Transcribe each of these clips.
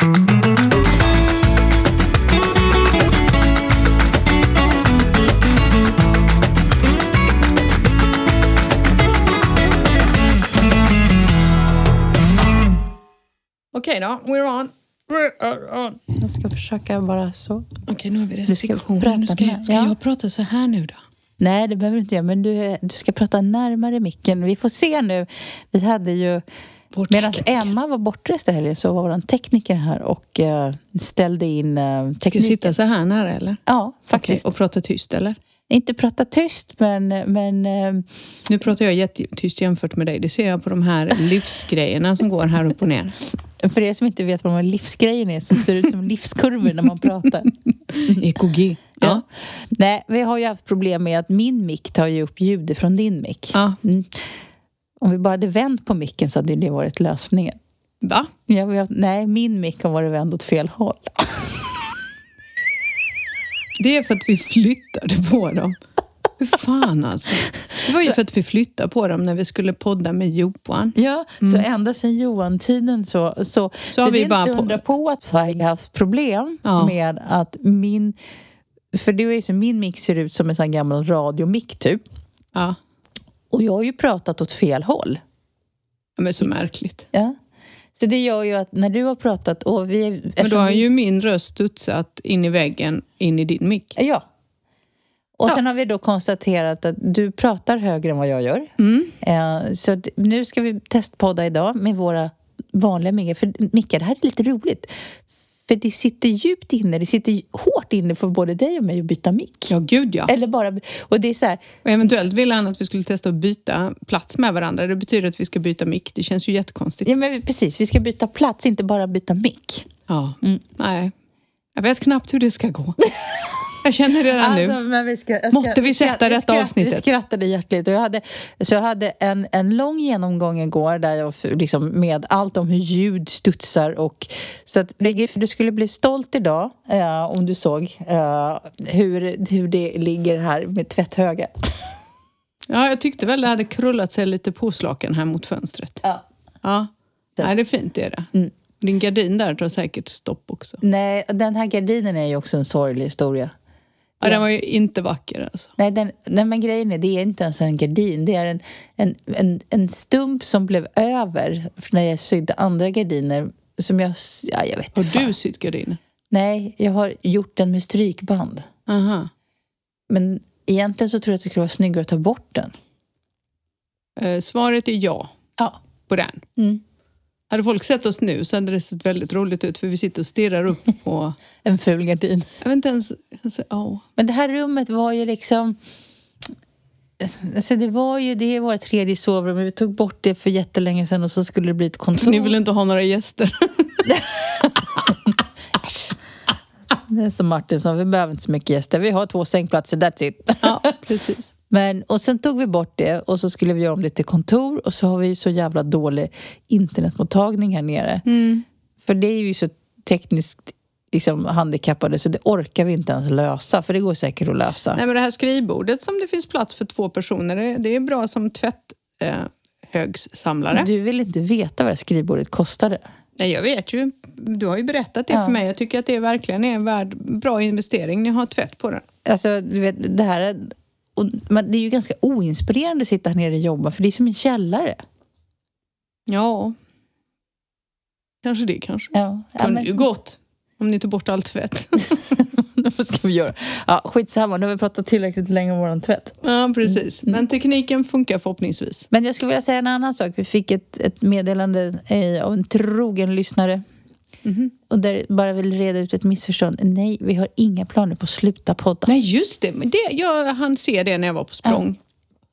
Okej då, we're on. We're on. Jag ska försöka bara så. Okej, nu har vi ska restriktioner. prata Nu ska, jag, ska ja. jag prata så här nu då? Nej, det behöver du inte göra. Men du, du ska prata närmare micken. Vi får se nu. Vi hade ju... Medan. Emma var bortrest i helgen så var vår tekniker här och eh, ställde in uh, Ska vi tekniken. sitta så här nära eller? Ja, faktiskt. Okej, och prata tyst eller? Inte prata tyst, men... men eh, Nu pratar jag jättetyst jämfört med dig. Det ser jag på de här livsgrejerna som går här upp och ner. för er som inte vet vad livsgrejen är så ser det ut som livskurvor när man pratar. EKG. Ja. Nej, vi har ju haft problem med att min mick tar ju upp ljudet från din mick. ja. Mm. Om vi bara hade vänt på micken så hade det varit lösningen. Va? Ja, vi har, nej, min mick har varit vänd åt fel håll. Det är för att vi flyttade på dem. Hur fan alltså? Det var ju för att vi flyttade på dem när vi skulle podda med Johan. Ja, så ända sedan Johan-tiden så... Så, Mm. Så har vi bara inte på- undra på att jag har haft problem Ja. med att min... För det är ju så, min mick ser ut som en sån gammal radiomick typ. Ja, Och jag har ju pratat åt fel håll. men så märkligt. Ja. Så det gör ju att när du har pratat och vi... Men då har vi- ju min röst studsat in i väggen, in i din mick. Ja. Och Ja. sen har vi då konstaterat att du pratar högre än vad jag gör. Mm. Eh, så nu ska vi testpodda idag med våra vanliga mickar. För mickar, det här är lite roligt. För det sitter djupt inne, det sitter hårt inne för både dig och mig att byta mick. Ja, gud ja. Eller bara... Och det är så här, Och eventuellt ville han att vi skulle testa att byta plats med varandra. Det betyder att vi ska byta mick. Det känns ju jättekonstigt. ja men precis, vi ska byta plats, inte bara byta mick. Ja. Mm. Nej. Jag vet knappt hur det ska gå. Jag känner redan nu. Alltså, men vi ska, ska, Måtte vi sätta skratt- detta avsnittet. Vi skrattade hjärtligt. Och jag hade, så jag hade en, en lång genomgång igår där jag liksom med allt om hur ljud studsar. Och, så att, du skulle bli stolt idag eh, om du såg eh, hur, hur det ligger här med tvätthögar. Ja, jag tyckte väl det hade krullat sig lite påslakan här mot fönstret. Ja. Ja. Så- Nej, det är fint det är det. Mm. Din gardin där tar säkert stopp också. Nej, den här gardinen är ju också en sorglig historia. Ja, den var ju inte vacker alltså. Nej, den, nej, men grejen är, det är inte ens en gardin. Det är en, en, en, en stump som blev över när jag sydde andra gardiner. Som jag... Ja, jag vet Har fan. du sytt gardiner? Nej, jag har gjort den med strykband. Aha. Men egentligen så tror jag att det skulle vara snyggare att ta bort den. Eh, svaret är ja Ja. på den. Mm. Hade folk sett oss nu så hade det sett väldigt roligt ut för vi sitter och stirrar upp på... En ful gardin. Jag vet inte ens... Alltså, oh. Men det här rummet var ju liksom... Alltså det var ju, det är vårt tredje sovrum, men vi tog bort det för jättelänge sedan och så skulle det bli ett kontor. Ni vill inte ha några gäster? Det är som Martin sa, vi behöver inte så mycket gäster. Vi har två sängplatser, that's it. ja, precis. Men, och sen tog vi bort det och så skulle vi göra om det till kontor och så har vi så jävla dålig internetmottagning här nere. Mm. För det är ju så tekniskt liksom, handikappade så det orkar vi inte ens lösa. För det går säkert att lösa. Nej, men det här skrivbordet som det finns plats för två personer, det, det är bra som tvätthögssamlare. Eh. Du vill inte veta vad det skrivbordet kostade? Nej, jag vet ju. Du har ju berättat det Ja. för mig. Jag tycker att det verkligen är en värd, bra investering. Ni har tvätt på den. Alltså, du vet, det här... Och, men det är ju ganska oinspirerande att sitta här nere och jobba för det är som en källare. Ja. Kanske det kanske. Ja, ja, Kunde men, ju gått. Om ni tog bort all tvätt. vad ska vi göra? Ja, skitsamma, nu har vi pratat tillräckligt länge om vår tvätt. ja, precis. Men tekniken funkar förhoppningsvis. Men jag skulle vilja säga en annan sak. Vi fick ett, ett meddelande eh, av en trogen lyssnare. Mhm. Och där bara vill reda ut ett missförstånd. Nej, vi har inga planer på att sluta podda. Nej, just det. Men det jag hann se det när jag var på språng.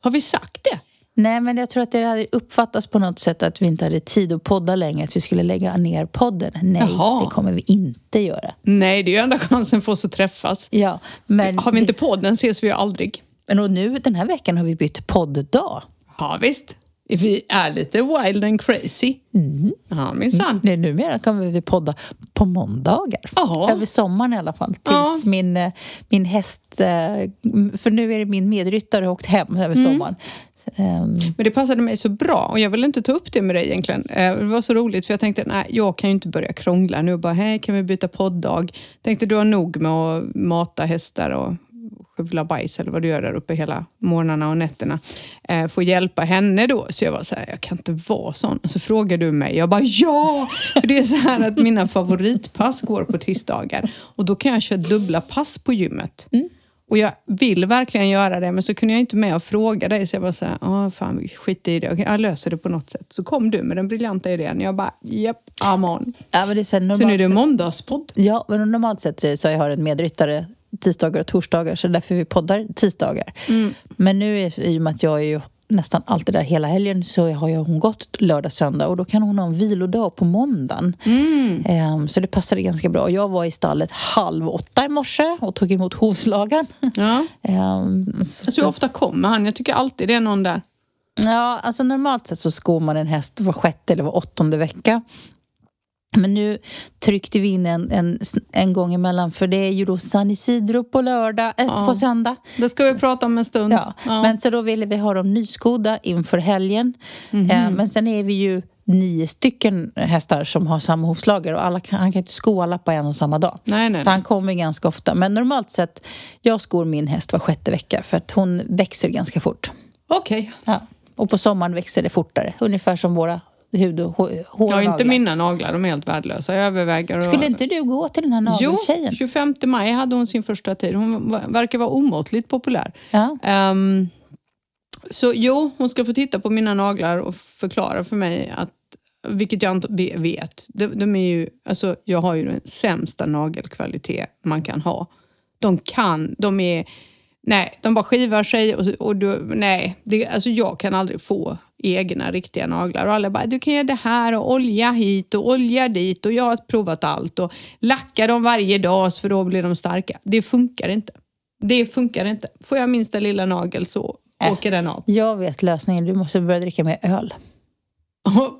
Har vi sagt det? Nej, men jag tror att det hade uppfattats på något sätt att vi inte hade tid att podda längre. Att vi skulle lägga ner podden. Nej, Jaha. det kommer vi inte göra. Nej, det är ju enda chansen för oss att träffas. Ja, men, Har vi inte podden ses vi ju aldrig. men och nu den här veckan har vi bytt podddag. Ja, visst. Vi är lite wild and crazy. Ja, minsann. Nu, numera kommer vi podda på måndagar. Ja. Över sommaren i alla fall. Tills min, eh, min häst... eh, För nu är det min medryttare åkt hem över Mm. sommaren. ehm, Men det passade mig så bra och jag ville inte ta upp det med dig egentligen. Eh, Det var så roligt för jag tänkte, nej, jag kan ju inte börja krångla nu. Bara, hej, kan vi byta podddag? Tänkte du har nog med att mata hästar och skövla bajs eller vad du gör där uppe hela morgnarna och nätterna. Eh, få hjälpa henne då. Så jag var så här, jag kan inte vara sån. Och så frågade du mig. Jag bara, ja! För det är så här att mina favoritpass går på tisdagar. Och då kan jag köra dubbla pass på gymmet. Och jag vill verkligen göra det, men så kunde jag inte med och fråga dig. Så jag var så här, ah, fan skit i det. Jag löser det på något sätt. Så kom du med den briljanta idén. Jag bara, japp, I'm on. ja, men det är så, här, Så nu är det måndagspodd. Ja, men normalt sett så så jag har en medryttare tisdagar och torsdagar så därför vi poddar tisdagar. Men nu är, i och med att jag är ju nästan alltid där hela helgen så har jag hon gått lördag, söndag och då kan hon ha en vilodag på måndagen. Ehm, så det passade ganska bra. Jag var i stallet halv åtta i morse och tog emot hovslagaren. Ja. Ehm, så, Alltså, hur ofta kommer han? Jag tycker alltid det är någon där. Ja, alltså normalt sett så skor man en häst var sjätte eller var åttonde vecka. Men nu tryckte vi in en, en, en gång emellan för det är ju då San Isidro på lördag, äh, Ja. på söndag. Det ska vi prata om en stund. Ja. Men så då ville vi ha dem nyskodda inför helgen. Eh, men sen är vi ju nio stycken hästar som har samma hovslagare och alla kan, han kan inte sko alla på en och samma dag. Nej, nej, Så han kommer ganska ofta. Men normalt sett, jag skor min häst var sjätte vecka för att hon växer ganska fort. Okej. Ja. Och på sommaren växer det fortare. Ungefär som våra hud och hår Ja, och inte mina naglar. De är helt värdelösa. Jag överväger. Skulle inte du gå till den här Jo, nageltjejen? 25 maj hade hon sin första tid. Hon verkar vara omåttligt populär. Ja. Ehm, så jo, hon ska få titta på mina naglar och förklara för mig att vilket jag inte ve- vet. De, de är ju, alltså, jag har ju den sämsta nagelkvalitet man kan ha. De kan, de är... Nej, de bara skivar sig och, och du, nej, det, alltså jag kan aldrig få egna riktiga naglar. Och alla bara, du kan göra det här och olja hit och olja dit och jag har provat allt och lacka dem varje dag för då blir de starka. Det funkar inte. Det funkar inte. Får jag minsta lilla nagel så Äh. åker den av. Jag vet lösningen. Du måste börja dricka mer öl.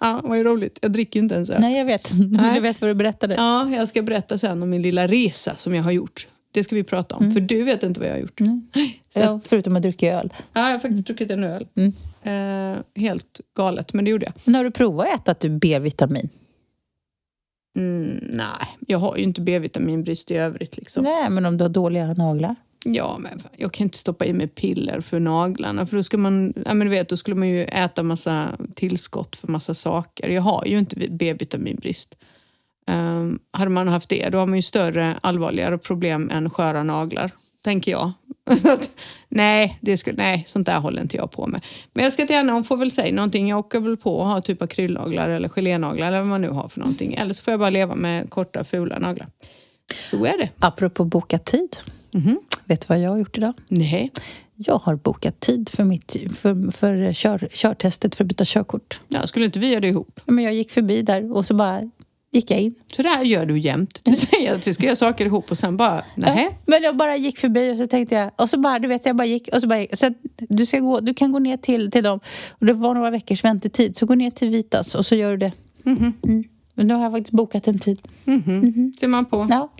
ja, vad är roligt. Jag dricker ju inte ens öl. Nej, jag vet. Nej. Du vet vad du berättade. Ja, jag ska berätta sen om min lilla resa som jag har gjort. Det ska vi prata om, för du vet inte vad jag har gjort. Så att, Ja, förutom att dricka öl. ja, jag har faktiskt druckit en öl. Mm. Eh, helt galet, men det gjorde jag. Men har du provat att äta typ B-vitamin? Mm, nej, jag har ju inte B-vitaminbrist i övrigt. Liksom. Nej, men om du har dåliga naglar? Ja, men jag kan inte stoppa i mig piller för naglarna. För då, ska man, ja, men du vet, då skulle man ju äta massa tillskott för massa saker. Jag har ju inte B-vitaminbrist. Um, hade man haft det, då har man ju större, allvarligare problem än sköra naglar. Tänker jag. nej, det skulle, nej, sånt där håller inte jag på med. Men jag ska gärna, hon får väl säga någonting. Jag åker väl på att ha typ akrylnaglar eller gelénaglar eller vad man nu har för någonting. Eller så får jag bara leva med korta, fula naglar. Så är det. Apropå boka tid. Mhm. Vet du vad jag har gjort idag? Nej. Jag har bokat tid för, mitt, för, för kör, körtestet för att byta körkort. Ja, skulle inte vi göra det ihop? Men jag gick förbi där och så bara gick jag in. Så där gör du jämt. Du säger att vi ska göra saker ihop och sen bara, nej. Ja, men jag bara gick förbi och så tänkte jag, och så bara, du vet, jag bara gick och så bara gick. Så du, ska gå, du kan gå ner till, till dem, och det var några veckors väntetid, så gå ner till Vitas och så gör du det. Mm. Men nu har jag faktiskt bokat en tid. Mhm. Ser man på. Ja.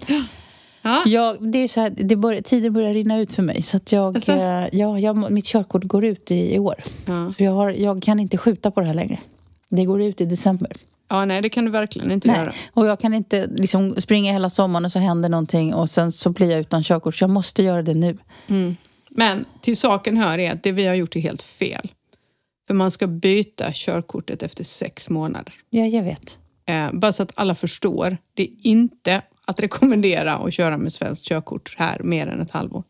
Ja. Jag, det är så här, det börjar, tiden börjar rinna ut för mig. Så att jag, Alltså? eh, ja, jag, mitt körkort går ut i, i år. Ja. Så jag, har, jag kan inte skjuta på det här längre. Det går ut i december. Ja, nej det kan du verkligen inte Nej. göra. Och jag kan inte liksom springa hela sommaren och så händer någonting och sen så blir jag utan körkort. Så jag måste göra det nu. Men till saken hör är att det vi har gjort är helt fel. För man ska byta körkortet efter sex månader. Ja, jag vet. Eh, bara så att alla förstår. Det är inte att rekommendera att köra med svenskt körkort här mer än ett halvår.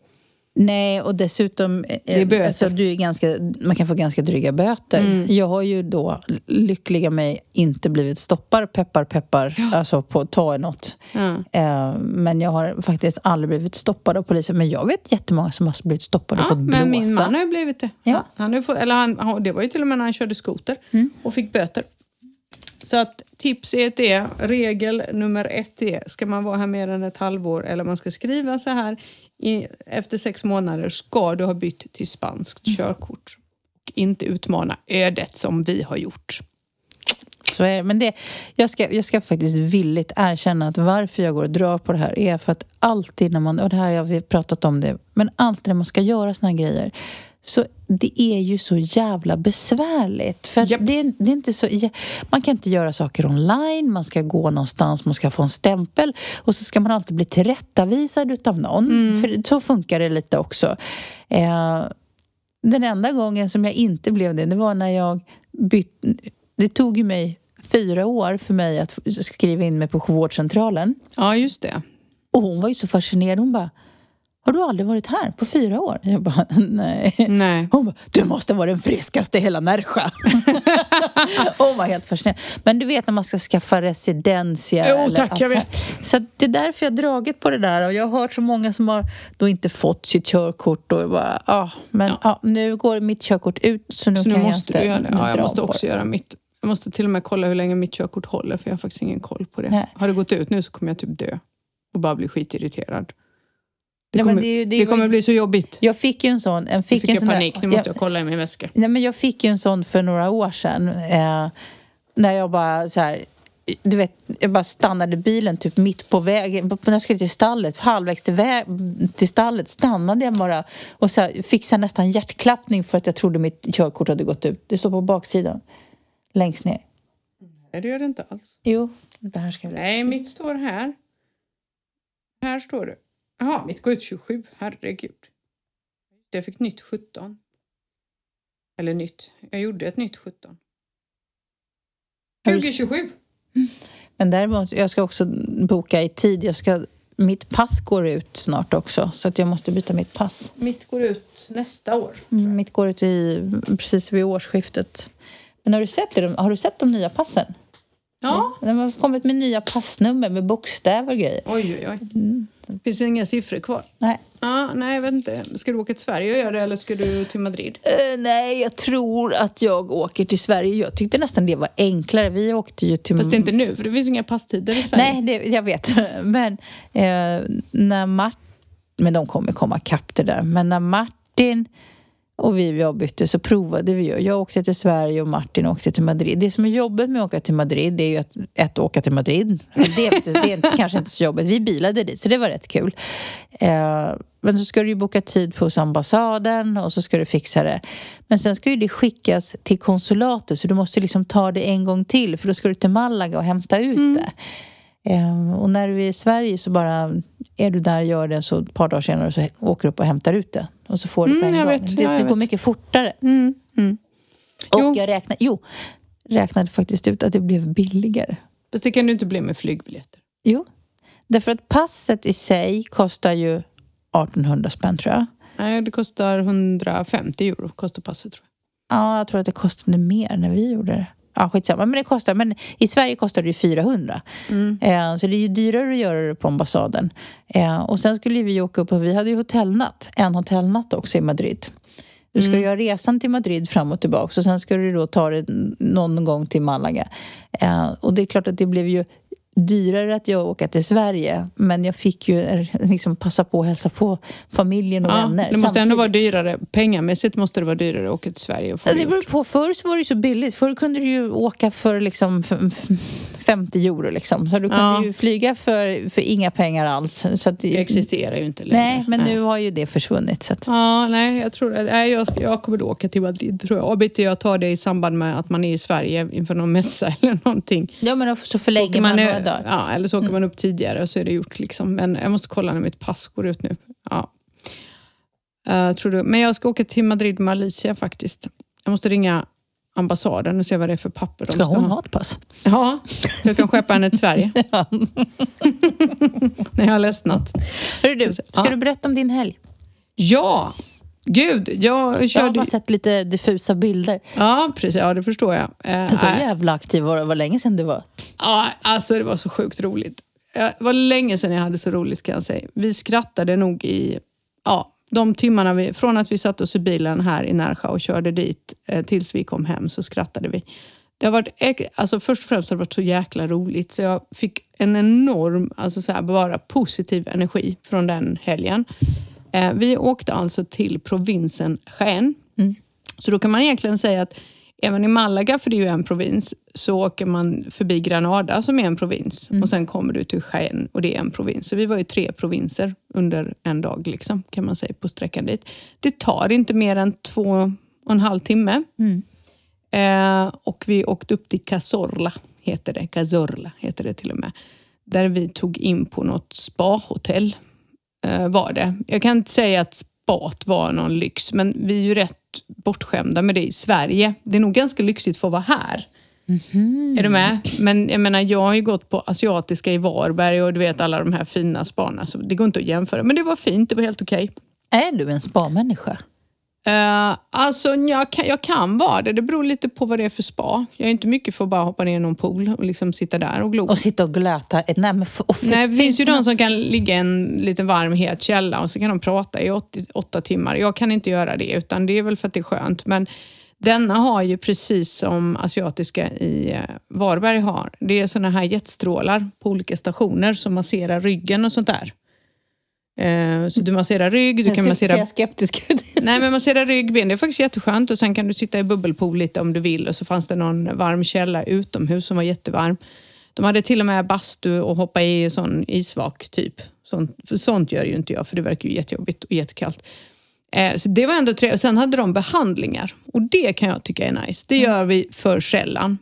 Nej, och dessutom... eh, är böter. Alltså, du är ganska, man kan få ganska dryga böter. Jag har ju då, lyckliga mig, inte blivit stoppad, peppar peppar, alltså på ta något. Ja. Eh, men jag har faktiskt aldrig blivit stoppad av polisen. Men jag vet jättemånga som har blivit stoppade och Ja, fått blåsa. men min man har ju blivit det. Ja. Han fått, eller han, han- det var ju till och med när han körde skoter och fick böter. Så att tips ett är, regel nummer ett är, ska man vara här mer än ett halvår eller man ska skriva så här, i, efter sex månader ska du ha bytt till spanskt körkort. Och inte utmana ödet som vi har gjort. Så är, det. men det, jag, ska, jag ska faktiskt villigt erkänna att varför jag går och drar på det här är för att alltid när man, och det här har vi pratat om det, men alltid när man ska göra såna här grejer Så det är ju så jävla besvärligt. För Japp. det, det är inte så, man kan inte göra saker online, man ska gå någonstans, man ska få en stämpel och så ska man alltid bli tillrättavisad utav någon. För så funkar det lite också. Eh, den enda gången som jag inte blev det, det var när jag bytte... Det tog ju mig fyra år för mig att skriva in mig på vårdcentralen. Ja, just det. Och hon var ju så fascinerad. Hon bara, har du aldrig varit här på fyra år? Jag bara, nej. Nej. Hon bara, du måste vara den friskaste i hela Närsjö. hon var helt fascinerad. Men du vet när man ska skaffa residentia. Jo, eller tack, jag så här. vet. Så det är därför jag har dragit på det där. Och jag har hört så många som har då inte fått sitt körkort. Och bara, ah, men ja. nu går mitt körkort ut så nu Så nu kan måste jag du inte göra det. Ja, jag måste också det. göra mitt. Jag måste till och med kolla hur länge mitt körkort håller för jag har faktiskt ingen koll på det. Nej. Har det gått ut nu så kommer jag typ dö och bara bli skitirriterad. Det Nej, men kommer, det ju- det det ju- kommer bli så jobbigt. Jag fick ju en sån. En fick fick en jag sån där- panik, nu måste jag kolla i min väska. Nej, men jag fick ju en sån för några år sedan. Eh, när jag bara så här, du vet, jag bara stannade bilen typ mitt på vägen. När jag skulle till stallet, halvvägs till, vä- till stallet stannade jag bara och så här, fick så nästan hjärtklappning för att jag trodde mitt körkort hade gått ut. Det står på baksidan, längst ner. Nej, det gör det inte alls. Jo, det här ska vi läsa. Nej, mitt står här. Här står det. Jaha, mitt går ut 27. Herregud. Jag fick nytt 17. Eller nytt. Jag gjorde ett nytt 17. Har du- 2027. Men däremot, jag ska också boka i tid. Jag ska, mitt pass går ut snart också, så att jag måste byta mitt pass. Mitt går ut nästa år. Mm, mitt går ut i, precis vid årsskiftet. Men har du sett, det, har du sett de nya passen? Ja. De har kommit med nya passnummer med bokstäver och grejer. Oj, oj, oj. Mm. Finns det inga siffror kvar? Nej. Ja, nej, jag vet inte. Ska du åka till Sverige och göra det eller ska du till Madrid? Eh, nej, jag tror att jag åker till Sverige. Jag tyckte nästan det var enklare. Vi åkte ju till... Fast inte nu, för det finns inga passtider i Sverige. Nej, det, jag vet. Men eh, när Martin... Men de kommer komma kapp det där. Men när Martin och vi jag bytte så provade vi. Jag åkte till Sverige och Martin åkte till Madrid. Det som är jobbigt med att åka till Madrid det är ju att, att åka till Madrid. Det det är inte, kanske inte så jobbigt. Vi bilade dit så det var rätt kul. Eh, men så ska du ju boka tid hos ambassaden och så ska du fixa det. Men sen ska ju det skickas till konsulatet så du måste liksom ta det en gång till för då ska du till Malaga och hämta ut det. Eh, och när du är i Sverige så bara är du där, gör det, så ett par dagar senare så åker du upp och hämtar ut det. Och så får du på Mm, en gång. vet, det ja, det går vet. mycket fortare. Mm, mm. Och Jo. jag räknade, jo, räknade faktiskt ut att det blev billigare. Fast det kan du inte bli med flygbiljetter. Jo, därför att passet i sig kostar ju 1800 spänn tror jag. Nej, det kostar 150 euro, kostar passet tror jag. Ja, jag tror att det kostade mer när vi gjorde det. Ja, skitsamma. Men det kostar, men i Sverige kostar det ju 400. Mm. Eh, så det är ju dyrare att göra det på ambassaden. Eh, och sen skulle vi åka upp och vi hade ju hotellnatt. En hotellnatt också i Madrid. Du ska Mm. göra resan till Madrid fram och tillbaka och sen ska du då ta det någon gång till Malaga. Eh, och det är klart att det blev ju dyrare att jag åka till Sverige men jag fick ju liksom passa på att hälsa på familjen och Ja, vänner. det måste ändå samtidigt. vara dyrare. Pengamässigt måste det vara dyrare att åka till Sverige och få det Det beror på. Förr så var det ju så billigt. Förr kunde du ju åka för liksom f- f- 50 euro. Liksom. Så du kunde Ja. ju flyga för, för inga pengar alls. Så att Det existerar ju inte längre. Nej, men nu har ju det försvunnit. Så att, Ja, nej, jag tror nej, jag, jag kommer då åka till Madrid tror jag. Bitte jag tar det i samband med att man är i Sverige inför någon mässa eller någonting. ja, men då så förlägger man, man, dagar. ja, eller så åker man upp tidigare och så är det gjort. Liksom. Men jag måste kolla när mitt pass går ut nu. Ja. Eh, tror du. Men jag ska åka till Madrid, Malaysia faktiskt. Jag måste ringa ambassaden och se vad det är för papper de Ska hon ha ett pass? Ja, jag kan skeppa henne till Sverige. när jag har ledsnat. Hörru du, ska Ja. du berätta om din helg? Ja, gud. Jag Jag har körde... bara sett lite diffusa bilder. Ja, precis. Ja, det förstår jag. Eh, Så nej. jävla aktiv var det. var länge sedan du var. Ja, alltså det var så sjukt roligt. Det var länge sedan jag hade så roligt kan jag säga. Vi skrattade nog i ja, de timmarna vi, från att vi satte oss i bilen här i Närsjö och körde dit eh, tills vi kom hem så skrattade vi. Det har varit, alltså först och främst har det varit så jäkla roligt så jag fick en enorm, alltså så här, bara positiv energi från den helgen. Eh, vi åkte alltså till provinsen Jaén. Så då kan man egentligen säga att man i Malaga, för det är ju en provins, så åker man förbi Granada som är en provins. Och sen kommer du till Jaén och det är en provins. Så vi var ju tre provinser under en dag liksom, kan man säga på sträckan dit. Det tar inte mer än två och en halv timme. Eh, och vi åkte upp till Cazorla, heter det. Cazorla heter det till och med. Där vi tog in på något spahotell. Eh, var det. Jag kan inte säga att spat var någon lyx, men vi är ju rätt bortskämda med det i Sverige. Det är nog ganska lyxigt för att vara här. Är du med? Men jag menar, jag har ju gått på asiatiska i Varberg och du vet alla de här fina sparna, så det går inte att jämföra. Men det var fint, det var helt okej. Är du en spa-människa? Uh, alltså, jag kan, jag kan vara det. Det beror lite på vad det är för spa. Jag är inte mycket för att bara hoppa ner i någon pool och liksom sitta där och glo. Och sitta och glöta? Nej, men och Nej, det finns ju de som kan ligga i en liten varm het källa och så kan de prata i 88 timmar. Jag kan inte göra det, utan det är väl för att det är skönt. Men denna har ju precis som asiatiska i eh, Varberg har. Det är såna här jetstrålar på olika stationer som masserar ryggen och sånt där. Eh, Så du masserar rygg, du kan Ser- massera Ser jag skeptisk ut? Nej, men massera ryggben, det är faktiskt jätteskönt. Och sen kan du sitta i bubbelpool lite om du vill. Och så fanns det någon varm källa utomhus som var jättevarm. De hade till och med bastu och hoppa i sån isvak typ. Sånt, för sånt gör ju inte jag, för det verkar ju jättejobbigt och jättekallt. Eh, så det var ändå trevligt. Sen hade de behandlingar och det kan jag tycka är nice. Det gör vi för sällan.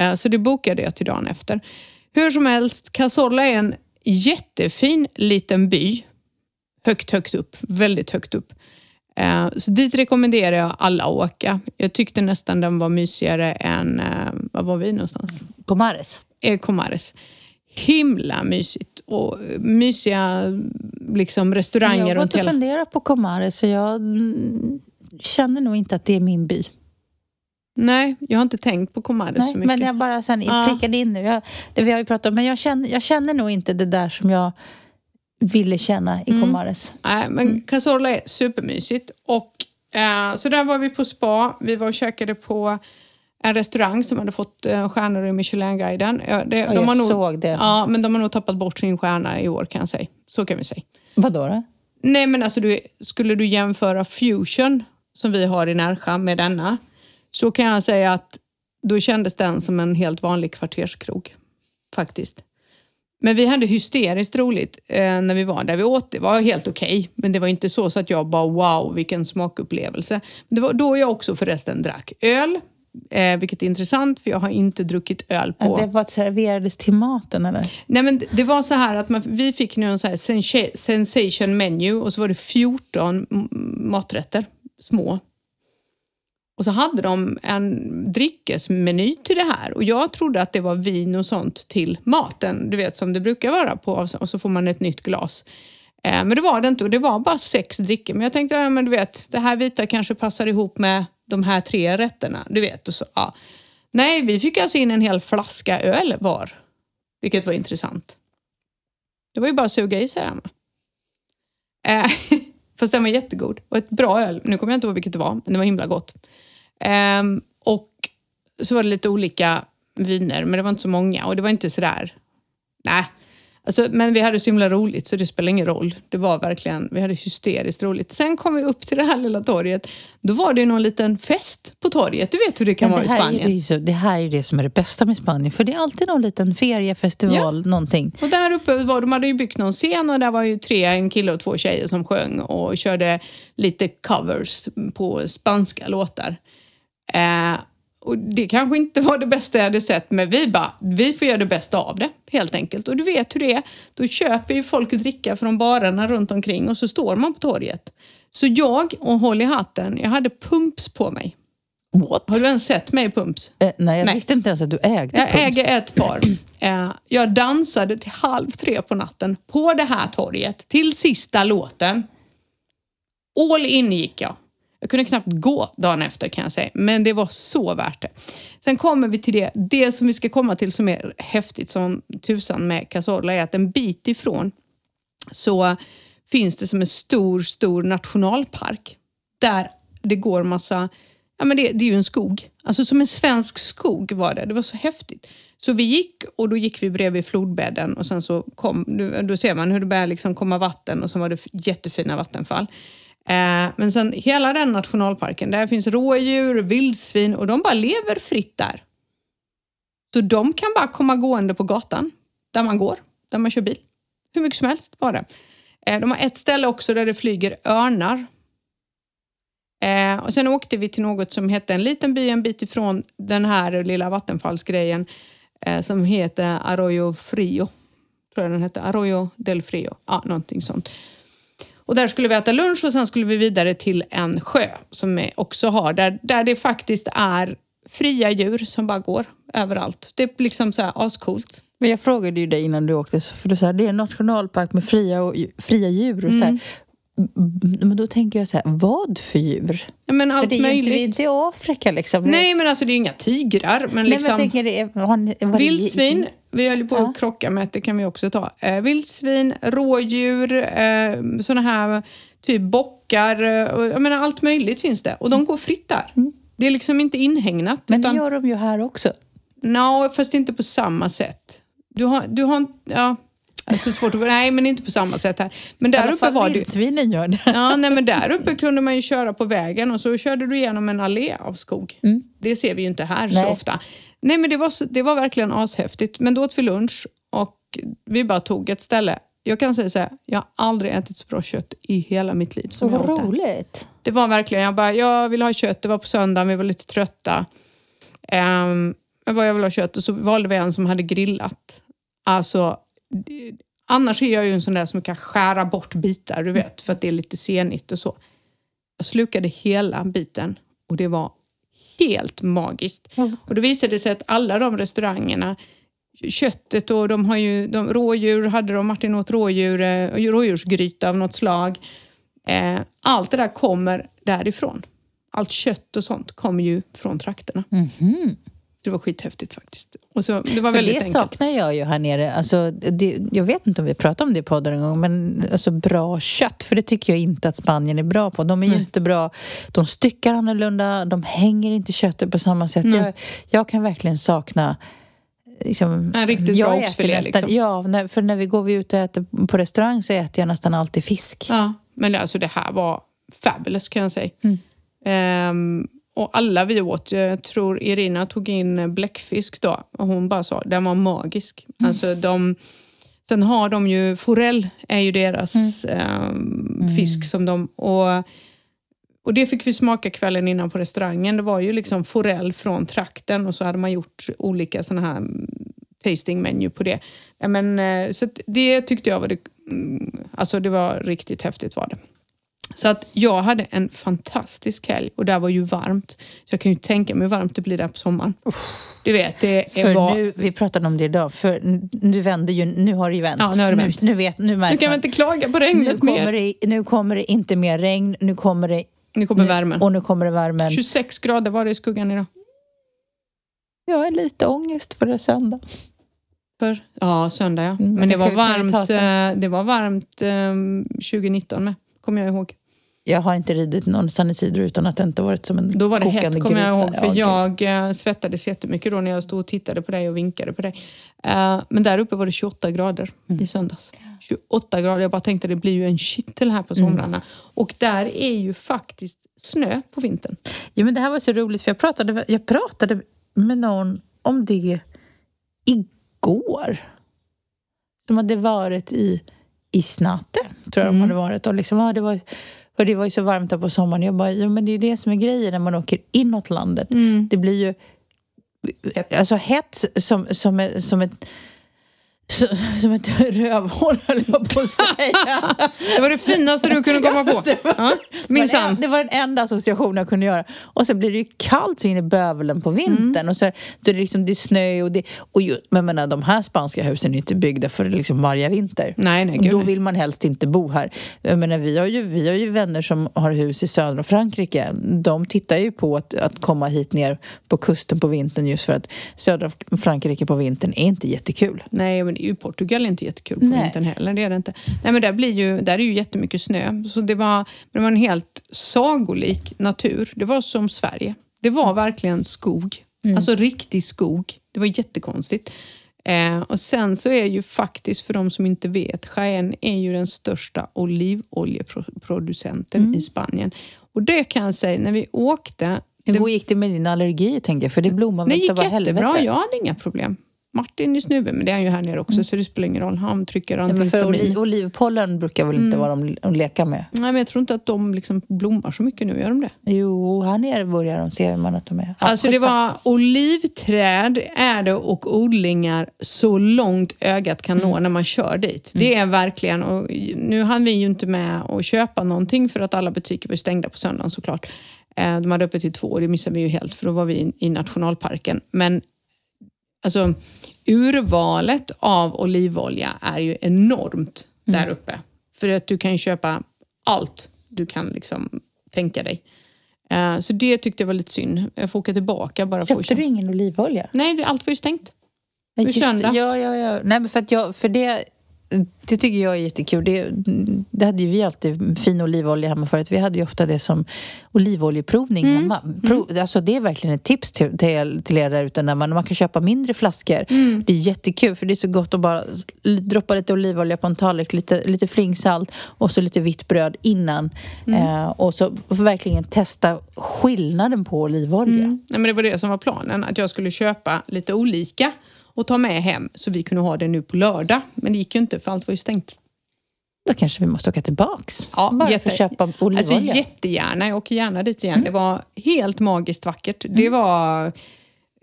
Eh, så det bokade jag till dagen efter. Hur som helst, Cazorla är en jättefin liten by högt, högt upp. Väldigt högt upp. Eh, Så dit rekommenderar jag alla att åka. Jag tyckte nästan den var mysigare än, eh, var var vi någonstans? Gomares. Eh, Comares. Himla mysigt och mysiga liksom, Jag restauranger har runt gått och hela... funderat på Comares så jag mm, känner nog inte att det är min by. Nej, jag har inte tänkt på Comares Nej, så mycket. men jag bara sen prickade in nu. Jag, det vi har ju pratat om, men jag känner, jag känner nog inte det där som jag ville känna i Mm. Comares. Nej, men Cazorla är supermysigt. Och, eh, så där var vi på spa. Vi var och käkade på en restaurang som hade fått eh, stjärnor i Michelin-guiden. Ja, det, Ja, jag har nog, såg det. Ja, men de har nog tappat bort sin stjärna i år kan jag säga. Så kan vi säga. Vadå då? Nej, men alltså du, skulle du jämföra Fusion som vi har i Närsjö med denna så kan jag säga att då kändes den som en helt vanlig kvarterskrog. Faktiskt. Men vi hade hysteriskt roligt eh, när vi var där. Vi åt, det var helt okej, men det var inte så, så att jag bara wow, vilken smakupplevelse. Det var då jag också förresten drack öl, eh, vilket är intressant för jag har inte druckit öl på... Det var serverades till maten eller? Nej, men det var så här att man, vi fick nu en så här sensa- sensation menu och så var det 14 m- maträtter, små. Och så hade de en dryckesmeny till det här och jag trodde att det var vin och sånt till maten, du vet som det brukar vara på och så får man ett nytt glas. Eh, men det var det inte och det var bara sex drickor. Men jag tänkte, ja, men du vet, det här vita kanske passar ihop med de här tre rätterna, du vet. Och så, ja. Nej, vi fick alltså in en hel flaska öl var. Vilket var intressant. Det var ju bara att suga i sig den. Eh, fast den var jättegod. Och ett bra öl. Nu kommer jag inte ihåg vilket det var, men det var himla gott. Ehm, och så var det lite olika viner, men det var inte så många. Och det var inte sådär... Nej. Alltså, men vi hade så himla roligt så det spelar ingen roll. Det var verkligen, vi hade hysteriskt roligt. Sen kom vi upp till det här lilla torget. Då var det ju någon liten fest på torget. Du vet hur det kan Men vara det, i här är Spanien. ju så, det här är det som är det bästa med Spanien. För det är alltid någon liten feriefestival, någonting. Och där uppe var, de hade ju byggt någon scen och där var ju tre, en kille och två tjejer som sjöng och körde lite covers på spanska låtar. Eh, och det kanske inte var det bästa jag hade sett, men vi bara, vi får göra det bästa av det helt enkelt. Och du vet hur det är, då köper ju folk dricka från barerna runt omkring och så står man på torget. Så jag, och håll i hatten, jag hade pumps på mig. What? Har du ens sett mig i pumps? Eh, nej, jag Nej. visste inte ens att du ägde Jag Pumps. äger ett par. Eh, Jag dansade till halv tre på natten på det här torget till sista låten. All in gick jag. Jag kunde knappt gå dagen efter kan jag säga, men det var så värt det. Sen kommer vi till det, det som vi ska komma till som är häftigt som tusan med Cazorla är att en bit ifrån så finns det som en stor, stor nationalpark där det går massa, ja men det, det är ju en skog. Alltså som en svensk skog var det. Det var så häftigt. Så vi gick och då gick vi bredvid flodbädden och sen så kom, då, ser man hur det börjar liksom komma vatten och sen var det jättefina vattenfall. Eh, men sen hela den nationalparken, där finns rådjur, vildsvin och de bara lever fritt där. Så de kan bara komma gående på gatan där man går, där man kör bil. Hur mycket som helst bara. Eh, de har ett ställe också där det flyger örnar. Eh, och sen åkte vi till något som hette en liten by en bit ifrån den här lilla vattenfallsgrejen som heter Arroyo Frio. Tror jag den hette. Arroyo del Frio. Ja, någonting sånt. Och där skulle vi äta lunch och sen skulle vi vidare till en sjö som vi också har där, där det faktiskt är fria djur som bara går överallt. Det är liksom så här ascoolt. Men jag frågade ju dig innan du åkte, för du sa det är en nationalpark med fria, och, fria djur. Och så här. Men då tänker jag så här, vad för djur? Ja, men För allt det är ju möjligt. det är inte i Afrika liksom. Nej, men alltså det är inga tigrar. Men Nej, liksom, men tänker, det har ni, det- vildsvin, vi höll ju på Ja. att krocka med det kan vi också ta. Eh, vildsvin, rådjur, eh, såna här typ bockar. Eh, jag menar, allt möjligt finns det. Och de går fritt där. Det är liksom inte inhägnat. Mm. Men det utan, gör de ju här också. no, fast inte på samma sätt. Du har, du har ja, det så svårt att... Nej, men inte på samma sätt här. Men I där alla uppe fall var det gör det. Ja, nej, men där uppe kunde man ju köra på vägen och så körde du igenom en allé av skog. Det ser vi ju inte här så Mm. Nej. ofta. Nej, men det var, så, det var verkligen ashäftigt. Men då åt vi lunch och vi bara tog ett ställe. Jag kan säga så här, jag har aldrig ätit så bra kött i hela mitt liv som jag Vad åt roligt. Det var verkligen, jag bara, jag vill ha kött. Det var på söndagen, vi var lite trötta. Um, jag bara, jag vill ha kött och så valde vi en som hade grillat. Alltså, annars är jag ju en sån där som kan skära bort bitar, du vet, för att det är lite senigt och så. Jag slukade hela biten och det var helt magiskt. Mm. Och då visade det sig att alla de restaurangerna, köttet och de har ju, de, rådjur hade de, Martin åt rådjur, eh, rådjursgryta av något slag. Eh, allt det där kommer därifrån. Allt kött och sånt kommer ju från trakterna. Det var skithäftigt faktiskt. Och så, det var För väldigt det enkelt. saknar jag ju här nere. Alltså, det, jag vet inte om vi pratade om det i podden en gång, men alltså bra kött. För det tycker jag inte att Spanien är bra på. De är ju inte bra. De styckar annorlunda, de hänger inte köttet på samma sätt. Jag, jag kan verkligen sakna Liksom, En riktigt jag bra oxfilé, nästan, liksom. Ja, när, för när vi går ut och äter på restaurang så äter jag nästan alltid fisk. Ja, men alltså det här var fabulous kan jag säga. Mm. Ehm, och alla vi åt, jag tror Irina tog in bläckfisk då och hon bara sa den var magisk. Mm. Alltså de, sen har de ju, forell är ju deras Mm. ehm, fisk som de, och, och det fick vi smaka kvällen innan på restaurangen. Det var ju liksom forell från trakten och så hade man gjort olika såna här mm, tasting menu på det. Men, eh, så det tyckte jag var det, mm, alltså det var riktigt häftigt var det. Så att jag hade en fantastisk helg och där var ju varmt. Så jag kan ju tänka mig hur varmt det blir där på sommaren. Du vet, det är För var... nu, vi pratade om det idag, för nu vänder ju, nu har det ju vänt. Ja, nu har det vänt. Nu, nu, vet, nu märker Nu kan vi inte klaga på nu regnet kommer, mer. det, nu kommer det inte mer regn, nu kommer det... Nu kommer nu, värmen. Och nu kommer det värmen. 26 grader var det i skuggan idag. Jag har lite ångest för det är söndag. För, ja, söndag ja. Mm, Men det det var varmt, eh, det var varmt eh, 2019 med, kommer jag ihåg. Jag har inte ridit någon Sanisidro utan att det inte varit som en Då var det kokande hett, kommer jag ihåg. För jag eh, svettades jättemycket då när jag stod och tittade på dig och vinkade på dig. Eh, men där uppe var det 28 grader Mm. i söndags. 28 grader. Jag bara tänkte det blir ju en kittel här på Mm. somrarna. Och där är ju faktiskt snö på vintern. Ja, men det här var så roligt för jag pratade, jag pratade med någon om det igår. Som hade varit i, i Snatte, tror jag de hade varit. Och liksom, ja, det, var, för det var ju så varmt där på sommaren. Jag bara, ja, men det är ju det som är grejen när man åker inåt landet. Det blir ju Hett. alltså hett som, som, som ett så- som ett rövhål höll jag på att säga. Det var det finaste du kunde komma på. Ja, Det var, minsann. den, det var den enda association jag kunde göra. Och så blir det ju kallt så in i bövelen på vintern. Mm. Och så, så det, är liksom, det är snö och det... Och ju, men menar, de här spanska husen är inte byggda för liksom varje vinter. Nej, nej, gud, Då vill man helst inte bo här. Jag menar, vi, har ju, vi har ju vänner som har hus i södra Frankrike. De tittar ju på att, att komma hit ner på kusten på vintern just för att södra Frankrike på vintern är inte jättekul. Nej, men är ju Portugal inte jättekul på Nej. vintern heller. Det är det inte. Nej, men där, blir ju, där är ju jättemycket snö. Så det var, det var en helt sagolik natur. Det var som Sverige. Det var verkligen skog. Alltså riktig skog. Det var jättekonstigt. Eh, och sen så är ju faktiskt, för de som inte vet, Jaén är ju den största olivoljeproducenten Mm. i Spanien. Och det kan jag säga, när vi åkte... Hur gick det med din allergi, tänker jag? För det blommar Det väl gick utav jättebra, helvete? jag hade inga problem. Martin är snuven, men det är han ju här nere också så det spelar ingen roll. Han trycker Mm. Ja, för antihistamin. oli- olivpollen brukar väl inte vara de leka med? Nej, men jag tror inte att de liksom blommar så mycket nu, gör de det? Jo, här nere börjar de, ser man att de är. Ja, Alltså det var olivträd är det och odlingar så långt ögat kan Mm. nå när man kör dit. Det är verkligen, och nu hann vi ju inte med att köpa någonting för att alla butiker var stängda på söndagen såklart. Eh, De hade öppet till två och det missade vi ju helt för då var vi i nationalparken. Men alltså urvalet av olivolja är ju enormt Mm. där uppe. För att du kan köpa allt du kan liksom tänka dig. Eh, Så det tyckte jag var lite synd. Jag får åka tillbaka bara för Köpte du ingen olivolja? Nej, allt var ju stängt. Nej, just. Ja, ja, ja. Nej, men för, att jag, för det, det tycker jag är jättekul. Det, det hade ju vi alltid, fin olivolja hemma förut. Vi hade ju ofta det som olivoljeprovning Mm. hemma. Prov, alltså det är verkligen ett tips till, till, till er där ute när man, man kan köpa mindre flaskor. Mm. Det är jättekul för det är så gott att bara droppa lite olivolja på en tallrik, lite, lite flingsalt och så lite vitt bröd innan. Mm. Eh, och så verkligen testa skillnaden på olivolja. Nej, men det var det som var planen, att jag skulle köpa lite olika och ta med hem så vi kunde ha det nu på lördag. Men det gick ju inte för allt var ju stängt. Då kanske vi måste åka tillbaks. Ja, bara jätte- för att köpa olivolja. Alltså jättegärna, jag åker gärna dit igen. Det var helt magiskt vackert. Det var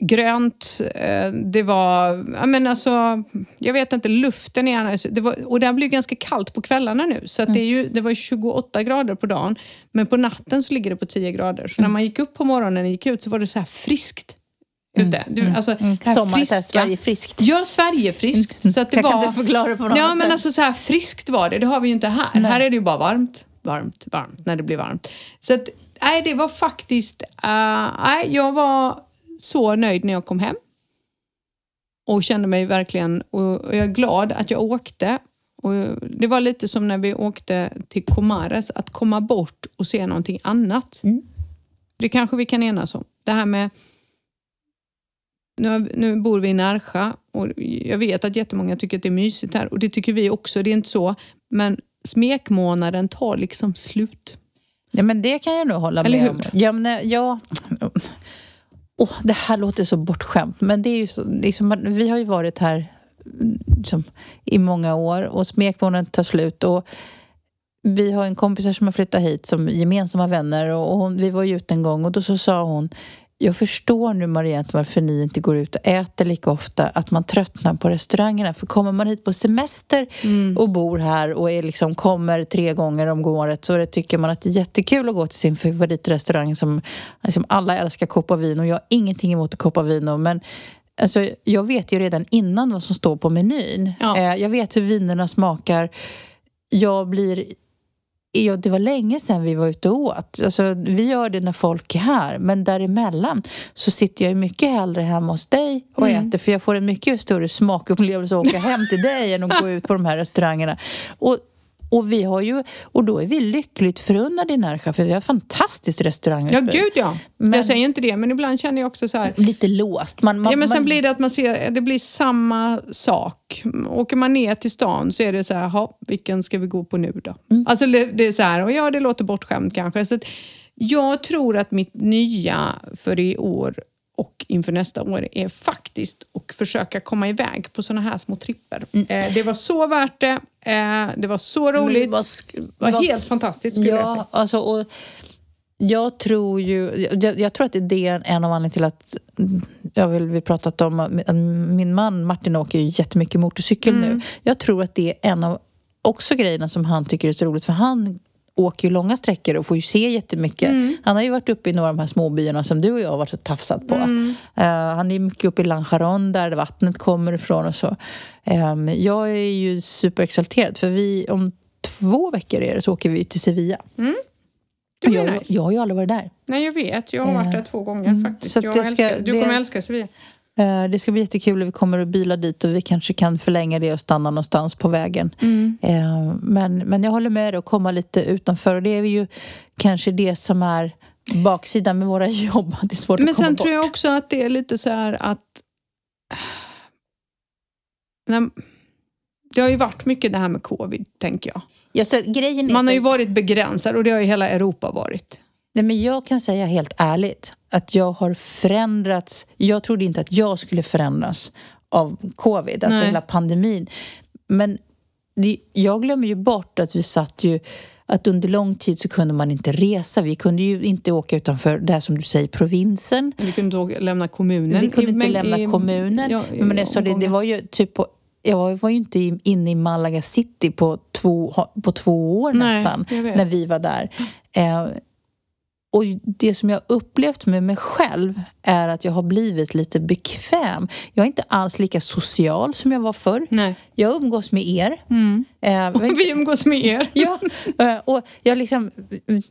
grönt, eh, det var, ja men alltså, jag vet inte, luften är alltså, det var, och det blir ganska kallt på kvällarna nu. Så det, är ju, det var 28 grader på dagen, men på natten så ligger det på 10 grader. Så när man gick upp på morgonen och gick ut så var det så här friskt ute. Du, alltså, det här Sommar, så här, friska- Sverige friskt. Ja, Sverigefriskt. Så att det Jag kan var... inte förklara på något Ja, annat men sätt. alltså så här friskt var det. Det har vi ju inte här. Här är det ju bara varmt, varmt, varmt när det blir varmt. Så att, nej, det var faktiskt... eh, nej, jag var så nöjd när jag kom hem. Och kände mig verkligen... Och, och jag är glad att jag åkte. Och det var lite som när vi åkte till Comares, att komma bort och se någonting annat. Mm. Det kanske vi kan enas om. Det här med nu, nu bor vi i Närsjö och jag vet att jättemånga tycker att det är mysigt här och det tycker vi också, det är inte så. Men smekmånaden tar liksom slut. Ja, men det kan jag nog hålla Eller med hur? om. Ja, men, eh, ja. Åh, det här låter så bortskämt, men det är ju så, det är som, vi har ju varit här liksom, i många år och smekmånaden tar slut. Och vi har en kompis som har flyttat hit som gemensamma vänner och och hon, vi var ju ute en gång och då så sa hon jag förstår nu Mariette varför ni inte går ut och äter lika ofta, att man tröttnar på restaurangerna. För kommer man hit på semester och bor här och är liksom, kommer tre gånger om året så det tycker man att det är jättekul att gå till sin favoritrestaurang som liksom, alla älskar Copa Vino. Jag har ingenting emot Copa Vino men Alltså, jag vet ju redan innan vad som står på menyn. Ja. Eh, jag vet hur vinerna smakar. Jag blir... Ja, det var länge sedan vi var ute och åt. Alltså, vi gör det när folk är här, men däremellan så sitter jag ju mycket hellre hemma hos dig och äter för jag får en mycket större smakupplevelse att åka hem till dig än att gå ut på de här restaurangerna. Och, och, vi har ju, och då är vi lyckligt förunnade i Närsjö för vi har fantastiskt Ja, restaurangutbud. gud ja. Men- Jag säger inte det, men ibland känner jag också så här. Lite låst. Man, man, Ja, men sen man, blir det att man ser, det blir samma sak. Åker man ner till stan så är det så här, "Ha, vilken ska vi gå på nu då? Mm. Alltså det det är så här, och ja det låter bortskämt kanske. Så att jag tror att mitt nya för i år och inför nästa år är faktiskt att försöka komma iväg på såna här små tripper. Eh, det var så värt det. Eh, det var så Mm. Roligt. Det var vad- helt fantastiskt skulle jag säga. Ja, alltså, och jag tror ju... Jag, jag tror att det är en av anledningarna till att... Jag vill, vi pratat om att min man Martin åker ju jättemycket motorcykel Mm. nu. Jag tror att det är en av också grejerna som han tycker är så roligt för han åker ju långa sträckor och får ju se jättemycket. Mm. Han har ju varit uppe i några av de här småbyarna som du och jag har varit och tafsat på. Mm. Eh, han är mycket uppe i Lanjaron där vattnet kommer ifrån och så. Ehm, jag är ju superexalterad för vi om två veckor är det så åker vi till Sevilla. Det blir jag, nice. jag har ju aldrig varit där. Nej, jag vet. Jag har varit där två gånger faktiskt. så jag det ska- älskar, du det- kommer älska Sevilla. Eh, Det ska bli jättekul. Vi kommer att bila dit och vi kanske kan förlänga det och stanna någonstans på vägen. Eh, Men, men jag håller med dig att komma lite utanför. Och det är ju kanske det som är baksidan med våra jobb. Det är svårt Men att komma sen bort. tror jag också att det är lite så här att det har ju varit mycket det här med covid, tänker jag. Ja, så grejen är Man har ju varit begränsad och det har ju hela Europa varit. Nej, men jag kan säga helt ärligt att jag har förändrats. Jag trodde inte att jag skulle förändras av covid, alltså Nej. hela pandemin. Men det, jag glömmer ju bort att vi satt ju att under lång tid så kunde man inte resa. Vi kunde ju inte åka utanför det här som du säger, provinsen. Vi kunde inte lämna kommunen. Vi kunde inte men- lämna i- kommunen. ja, i men alltså, det, det var ju typ på, jag var ju inte inne i Malaga city på två, på två år Nej, nästan, jag när vi var där. Eh, och det som jag upplevt med mig själv är att jag har blivit lite bekväm. Jag är inte alls lika social som jag var förr. Nej. Jag umgås med er. Mm. Eh, men- Vi umgås med er. Ja, eh, och jag liksom,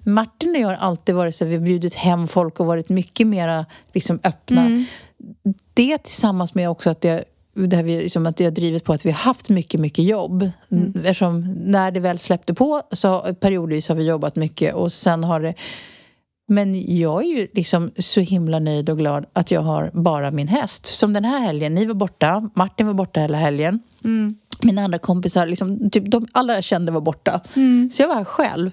Martin och jag har alltid varit så, vi har bjudit hem folk och varit mycket mera liksom, öppna. Mm. Det tillsammans med också att det, det, här vi, liksom, att det har drivit på att vi har haft mycket, mycket jobb. Mm. Eftersom när det väl släppte på så periodvis har vi jobbat mycket och sen har det men jag är ju liksom så himla nöjd och glad att jag har bara min häst. Som den här helgen, ni var borta, Martin var borta hela helgen. Mm. Mina andra kompisar, liksom, typ, de alla jag kände var borta. Mm. Så jag var här själv.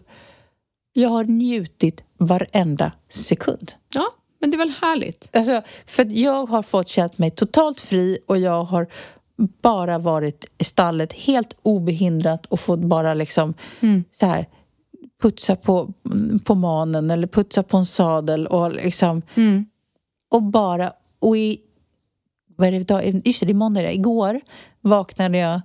Jag har njutit varenda sekund. Ja, men det är väl härligt. Alltså, för jag har fått känt mig totalt fri och jag har bara varit i stallet helt obehindrat och fått bara liksom Mm. så här putsa på, på manen eller putsa på en sadel och liksom Mm. och bara och i vad är det idag? Just det, det är måndag. Igår vaknade jag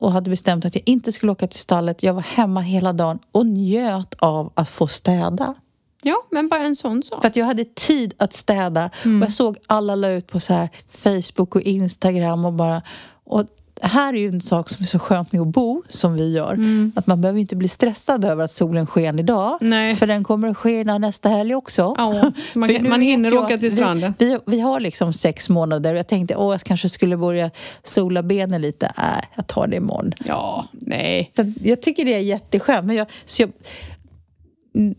och hade bestämt att jag inte skulle åka till stallet. Jag var hemma hela dagen och njöt av att få städa. Ja, men bara en sån sak. För att jag hade tid att städa. Mm. Och jag såg alla la ut på så här Facebook och Instagram och bara... Och här är ju en sak som är så skönt med att bo, som vi gör. Att man behöver inte bli stressad över att solen sken idag. Nej. För den kommer att skena nästa helg också. Ja, man, nu man hinner åka till vi- stranden. Vi, vi har liksom sex månader och jag tänkte att jag kanske skulle börja sola benen lite. Äh, jag tar det imorgon. Ja, nej. Så jag tycker det är jätteskönt. Men jag, så jag,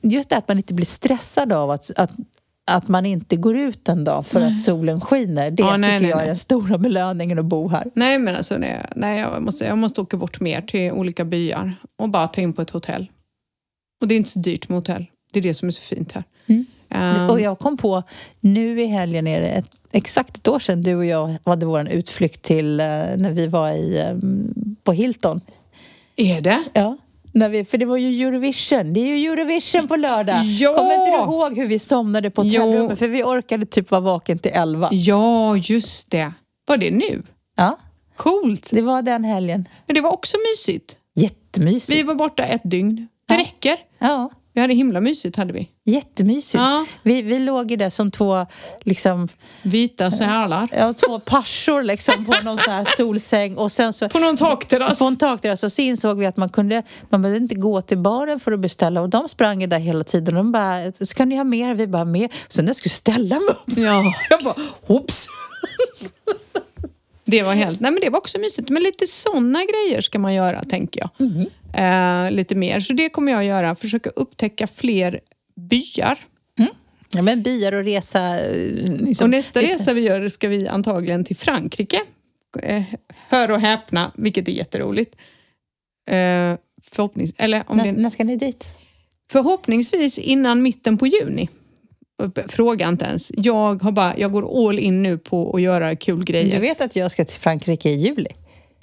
just det att man inte blir stressad av att, att, att man inte går ut en dag för att solen skiner. Det Ja, nej, tycker nej, jag är den stora belöningen att bo här. Nej, men alltså, nej, nej jag, måste, jag måste åka bort mer till olika byar och bara ta in på ett hotell. Och det är inte så dyrt med hotell. Det är det som är så fint här. Mm. Ehm, Och jag kom på, nu i helgen är det ett, exakt ett år sedan du och jag hade vår utflykt till eh, när vi var i, eh, på Hilton. är det? Ja. När vi, för det var ju Eurovision. Det är ju Eurovision på lördag. Ja! Kommer inte du ihåg hur vi somnade på hotellrummet? För vi orkade typ vara vaken till elva. Ja, just det. Var det nu? Ja, Coolt. det var den helgen. Men det var också mysigt. Jättemysigt. Vi var borta ett dygn. Det Ja. räcker. Ja, Vi hade himla mysigt hade vi. jättemysigt. Ja. Vi, vi låg ju där som två, liksom, Vita sälar. ja, två parsor liksom, på någon sån här solsäng. Och sen så, På någon takterrass. på en takterrass och så insåg vi att man kunde, man behövde inte gå till baren för att beställa. Och de sprang ju där hela tiden. De bara, ska ni ha mer? Vi bara, mer. Sen när jag skulle ställa mig upp, Ja, jag bara, hops! det var helt... Nej, men det var också mysigt. Men lite såna grejer ska man göra, tänker jag. Mhm. Eh, lite mer. Så det kommer jag göra. Försöka upptäcka fler byar. Ja, men byar och resa... eh, Liksom, och nästa resa vi gör ska vi antagligen till Frankrike. Eh, hör och häpna, vilket är jätteroligt. Eh, förhoppnings, eller om När, det, när ska ni dit? förhoppningsvis innan mitten på juni. Fråga inte ens. Jag, har bara, jag går all in nu på att göra kul Du grejer. vet att jag ska till Frankrike i juli?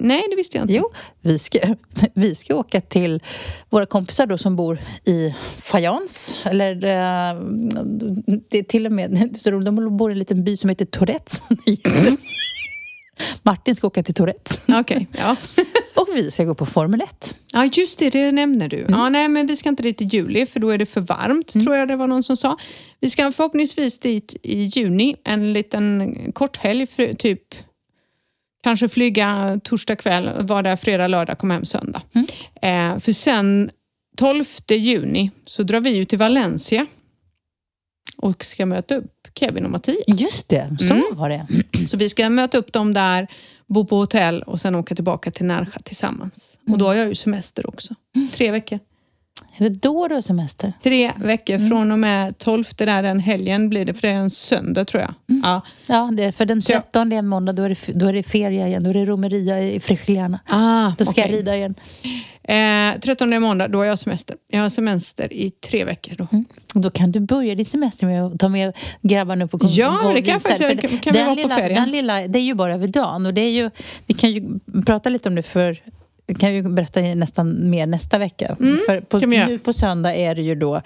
Nej, det visste jag inte. Jo, vi ska, vi ska åka till våra kompisar då som bor i Fayence. Eller eh, det är till och med, så de, de bor i en liten by som heter Tourettes. Martin ska åka till Tourettes. Okej, ja. Och vi ska gå på Formel 1. Ja, just det, det nämner du. Mm. Ja, nej, men vi ska inte dit i juli för då är det för varmt, tror jag det var någon som sa. Vi ska förhoppningsvis dit i juni, en liten korthelg, för, typ kanske flyga torsdag kväll, vara där fredag, lördag, komma hem söndag. Mm. Eh, för sen 12 juni så drar vi ju till Valencia och ska möta upp Kevin och Mattias. Just det, så Mm. var det. Så vi ska möta upp dem där, bo på hotell och sen åka tillbaka till Närsjö tillsammans. Och då har jag ju semester också. Tre veckor. Är det då du har semester? Tre veckor Mm. från och med 12 där den helgen blir det, för det är en söndag tror jag. Mm. Ja. Ja, det är, för den Så jag- 13 är en måndag, då är, det, då är det ferie igen. Då är det romeria i Frigiliana. Ah, Då ska okej. jag rida igen. Eh, 13 är måndag, då har jag semester. Jag har semester i tre veckor då. Mm. Och Då kan du börja din semester med att ta med grabbarna upp och Ja, det kan jag faktiskt. För Kan- kan vi vara på lilla, ferien? Den lilla, det är ju bara över dagen. Och det är ju, vi kan ju prata lite om det för kan ju berätta nästan mer nästa vecka. för på, Mm, vi göra. nu på söndag är det ju då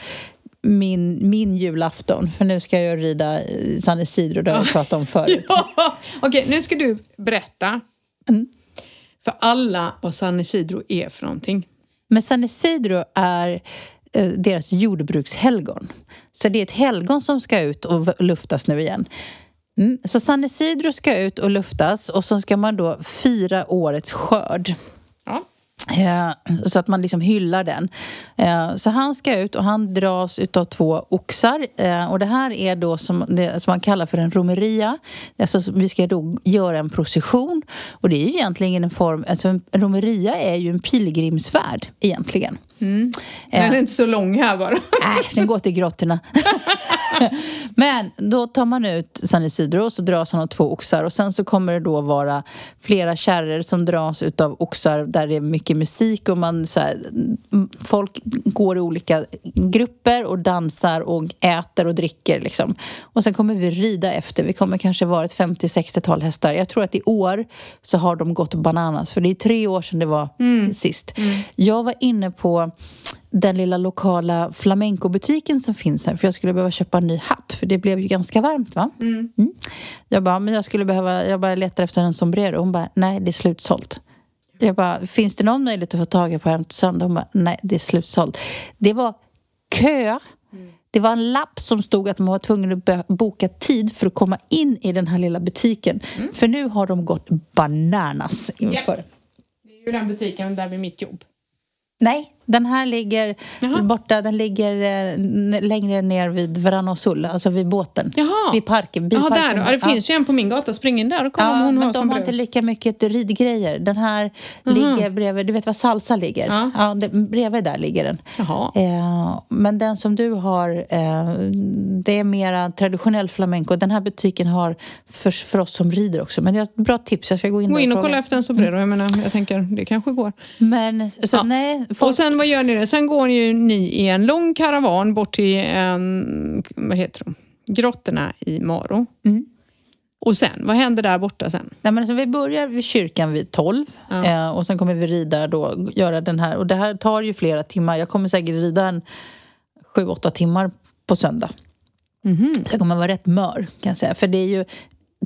min, min julafton. För nu ska jag rida i San Isidro, det har jag pratat om förut. Ja. Okej, nu ska du berätta Mm. för alla vad San Isidro är för någonting. Men San Isidro är eh, deras jordbrukshelgon. Så det är ett helgon som ska ut och luftas nu igen. Mm. Så San Isidro ska ut och luftas och så ska man då fira årets skörd. Ja. Eh, så att man liksom hyllar den. Eh, så han ska ut och han dras utav två oxar. Eh, och det här är då som, det, som man kallar för en romeria. Alltså, vi ska då göra en procession. Och det är ju egentligen en form, alltså en romeria är ju en pilgrimsfärd egentligen. Den är inte så lång här bara. Nej, den går till grottorna. Men då tar man ut San Isidro och så dras han av två oxar och sen så kommer det då vara flera kärror som dras utav oxar där det är mycket musik och man så här, mm, folk går i olika grupper och dansar och äter och dricker liksom. Och sen kommer vi rida efter. Vi kommer kanske vara ett 50-60-tal hästar. Jag tror att i år så har de gått bananas för det är tre år sedan det var sist. Jag var inne på den lilla lokala flamencobutiken som finns här för jag skulle behöva köpa en ny hatt för det blev ju ganska varmt va? Mm. Jag bara, men jag skulle behöva, jag bara letar efter en sombrero. Hon bara, nej det är slutsålt. Jag bara, finns det någon möjlighet att få tag på en söndag? Hon bara, nej det är slutsålt. Det var kö. Det var en lapp som stod att man var tvungen att boka tid för att komma in i den här lilla butiken. För nu har de gått bananas inför. Det är ju den butiken där vid mitt jobb. Nej, den här ligger Jaha. borta. Den ligger eh, längre ner vid Veranosul, alltså vid båten. Jaha. Vid parken. Ja, där. Ja, det finns ju en på min gata. Spring in där och kolla Ja, om hon men har de har inte lika mycket ridgrejer. Den här ligger bredvid, du vet var salsa ligger? Ja. Ja, det, bredvid där ligger den. Jaha. Eh, men den som du har, eh, det är mera traditionell flamenco. Den här butiken har för, för oss som rider också. Men det är ett bra tips, jag ska gå in Gå in och fråga. kolla efter en sombrero. Jag menar, jag tänker, det kanske går. Men så nej, folk, Och sen vad gör ni? det? Sen går ju ni i en lång karavan bort till en, vad heter de? grottorna i Maro. Mm. Och sen, vad händer där borta sen? Nej, men alltså, vi börjar vid kyrkan vid 12 Ja. eh, och sen kommer vi rida då, göra den här. Och det här tar ju flera timmar. Jag kommer säkert rida en 7-8 timmar på söndag. Så jag kommer vara rätt mör kan jag säga. För det är ju,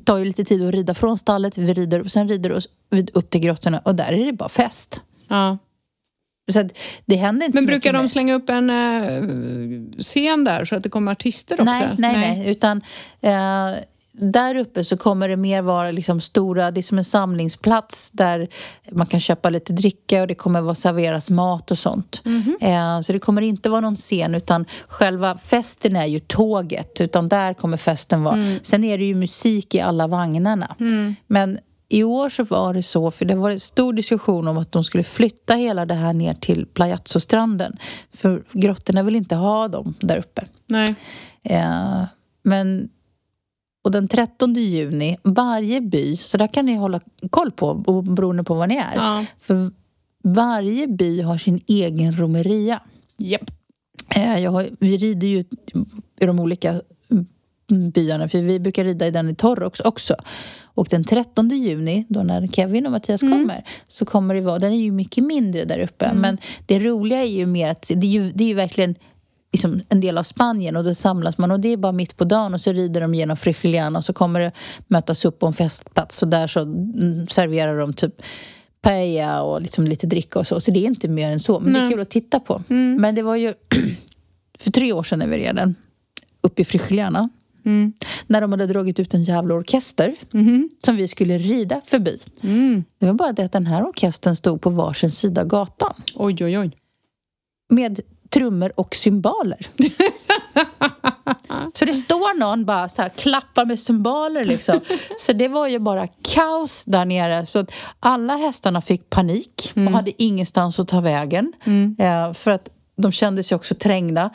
tar ju lite tid att rida från stallet, vi rider och sen rider vid- upp till grottorna och där är det bara fest. Ja. Så att det händer inte Men så brukar de slänga upp en eh, scen där så att det kommer artister också? Nej, nej, nej. Utan eh, där uppe så kommer det mer vara liksom stora, det är som en samlingsplats där man kan köpa lite dricka och det kommer vara serveras mat och sånt. Eh, så det kommer inte vara någon scen utan själva festen är ju tåget utan där kommer festen vara. Sen är det ju musik i alla vagnarna. Men i år så var det så, för det var en stor diskussion om att de skulle flytta hela det här ner till Plajazzo-stranden. För grottorna vill inte ha dem där uppe. nej. Eh, men, och den 13 juni, varje by, så där kan ni hålla koll på beroende på var ni är. Ja. För varje by har sin egen romeria. Japp. Eh, jag har, vi rider ju i de olika byarna, för vi brukar rida i den i Torrox också. Och den 13 juni, då när Kevin och Mattias kommer, så kommer det vara, den är ju mycket mindre där uppe. Men det roliga är ju mer att det är ju, det är ju verkligen liksom en del av Spanien och då samlas man och det är bara mitt på dagen och så rider de genom Frigiliana och så kommer det mötas upp på en festplats och där så mm, serverar de typ paella och liksom lite dricka och så. Så det är inte mer än så. Men det är Nej. kul att titta på. Men det var ju för tre år sedan när vi red den uppe i Frigiliana. Mm. När de hade dragit ut en jävla orkester som vi skulle rida förbi. Mm. Det var bara det att den här orkestern stod på varsin sida gatan Oj, oj, oj. med trummor och cymbaler. Så det står någon bara så här, klappar med cymbaler liksom. Så det var ju bara kaos där nere. Så att alla hästarna fick panik och hade ingenstans att ta vägen. Eh, för att de kändes ju också trängda.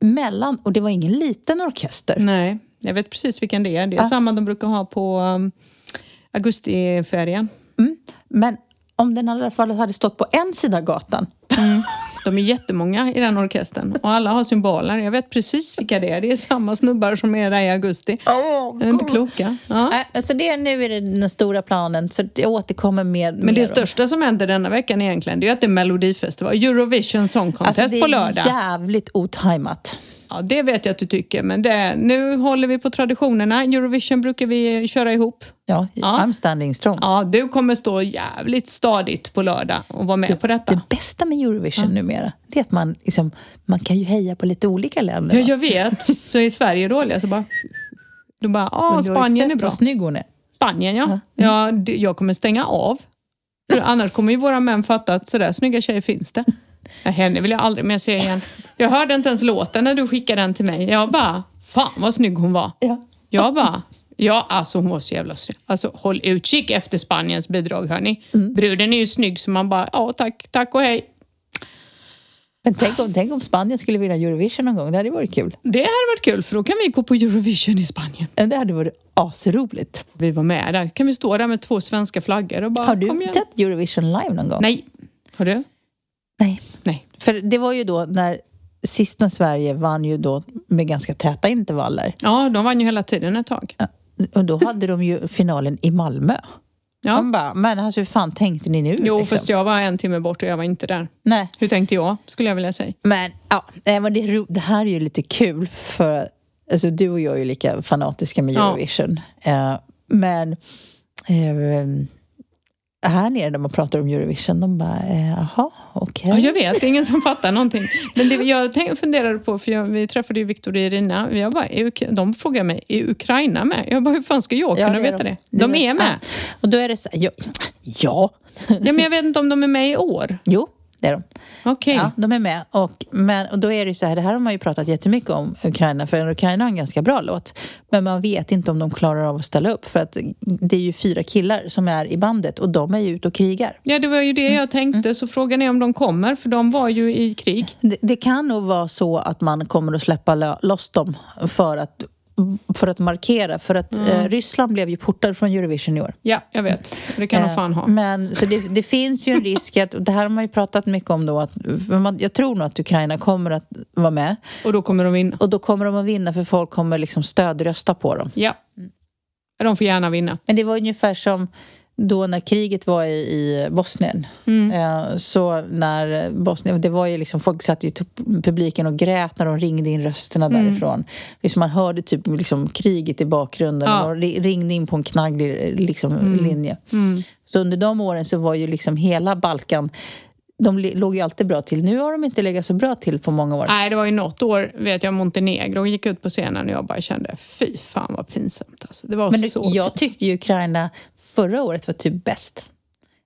Mellan, och det var ingen liten orkester. Nej, jag vet precis vilken det är. Det är Ah. samma de brukar ha på um, augustiferien. Mm. Men om den i alla fall hade stått på en sida gatan. De är jättemånga i den orkestern och alla har symboler. Jag vet precis vilka det är. Det är samma snubbar som är där i augusti. De är inte kloka. Ja. Nej, alltså det, nu är det den stora planen, så det återkommer mer. Men mer det om- största som händer denna veckan egentligen, det är att det är Melodifestival, Eurovision Song Contest Alltså det på är lördag. jävligt otajmat. Ja, det vet jag att du tycker, men det, nu håller vi på traditionerna. Eurovision brukar vi köra ihop. Ja, Ja. I'm standing strong. Ja, du kommer stå jävligt stadigt på lördag och vara med på detta. Det bästa med Eurovision numera, det är att man, liksom, man kan ju heja på lite olika länder. Ja, jag vet. Så är Sverige dåliga så bara... Du bara, ja, har ju Spanien är bra. snygg hon är. Spanien, ja. ja det- jag kommer stänga av. Annars kommer ju våra män fatta att sådär snygga tjejer finns det. Ja, Henne vill jag aldrig mer se igen. Jag hörde inte ens låten när du skickade den till mig. Jag bara, fan vad snygg hon var. Ja. Jag bara, ja alltså hon var så jävla snygg. Alltså håll utkik efter Spaniens bidrag hörni. Mm. Bruden är ju snygg så man bara, ja tack, tack och hej. Men tänk om, tänk om Spanien skulle vinna Eurovision någon gång, det hade varit kul. Det hade varit kul för då kan vi gå på Eurovision i Spanien. Det hade varit asroligt. Vi var med där. Kan vi stå där med två svenska flaggor och bara, Har du sett Eurovision live någon gång? Nej. Har du? Nej. Nej. För det var ju då när sist när Sverige vann ju då med ganska täta intervaller. Ja, de vann ju hela tiden ett tag. Och då hade de ju finalen i Malmö. Ja. Man bara, men alltså hur fan tänkte ni nu? Jo, liksom? fast jag var en timme bort och jag var inte där. Nej, Hur tänkte jag, skulle jag vilja säga. men ja, men det, det här är ju lite kul för alltså, du och jag är ju lika fanatiska med Ja. Eurovision. Eh, men eh, här nere när man pratar om Eurovision, de bara, eh, jaha, okej. Ja, jag vet, det är ingen som fattar någonting. Men det, jag tänk, funderade på, för jag, vi träffade ju Viktor och Irina, jag bara, är, de frågade mig, är Ukraina med? Jag bara, hur fan ska jag Ja, kunna är veta de. det? De är- är med. Ja. Och då är det så ja, ja. Ja, men jag vet inte om de är med i år. jo, det är de. Okej. Ja, de är med. Och, men, och då är det så här, det här har man ju pratat jättemycket om, Ukraina, för Ukraina har en ganska bra låt. Men man vet inte om de klarar av att ställa upp, för att det är ju fyra killar som är i bandet och de är ju ute och krigar. Ja, det var ju det jag tänkte. Så frågan är om de kommer, för de var ju i krig. Det, det kan nog vara så att man kommer att släppa loss dem för att, för att markera, för att eh, Ryssland blev ju portad från Eurovision i år. Ja, jag vet. Det kan de Eh, fan ha. Men, så det, det finns ju en risk att, och det här har man ju pratat mycket om då, att man, jag tror nog att Ukraina kommer att vara med. Och då kommer de vinna. Och då kommer de att vinna för folk kommer liksom stödrösta på dem. Ja. De får gärna vinna. Men det var ungefär som då när kriget var i, i Bosnien. Mm. Eh, så när Bosnien, det var ju liksom, folk satt i publiken och grät när de ringde in rösterna Mm. därifrån. Liksom man hörde typ liksom kriget i bakgrunden Ja. och ri- ringde in på en knagglig liksom, linje. Mm. Så under de åren så var ju liksom hela Balkan de låg ju alltid bra till. Nu har de inte legat så bra till på många år. Nej, det var ju något år, vet jag, Montenegro gick ut på scenen och jag bara kände, fy fan vad pinsamt. Alltså, det var Men det, så jag pinsamt. tyckte ju Ukraina förra året var typ bäst.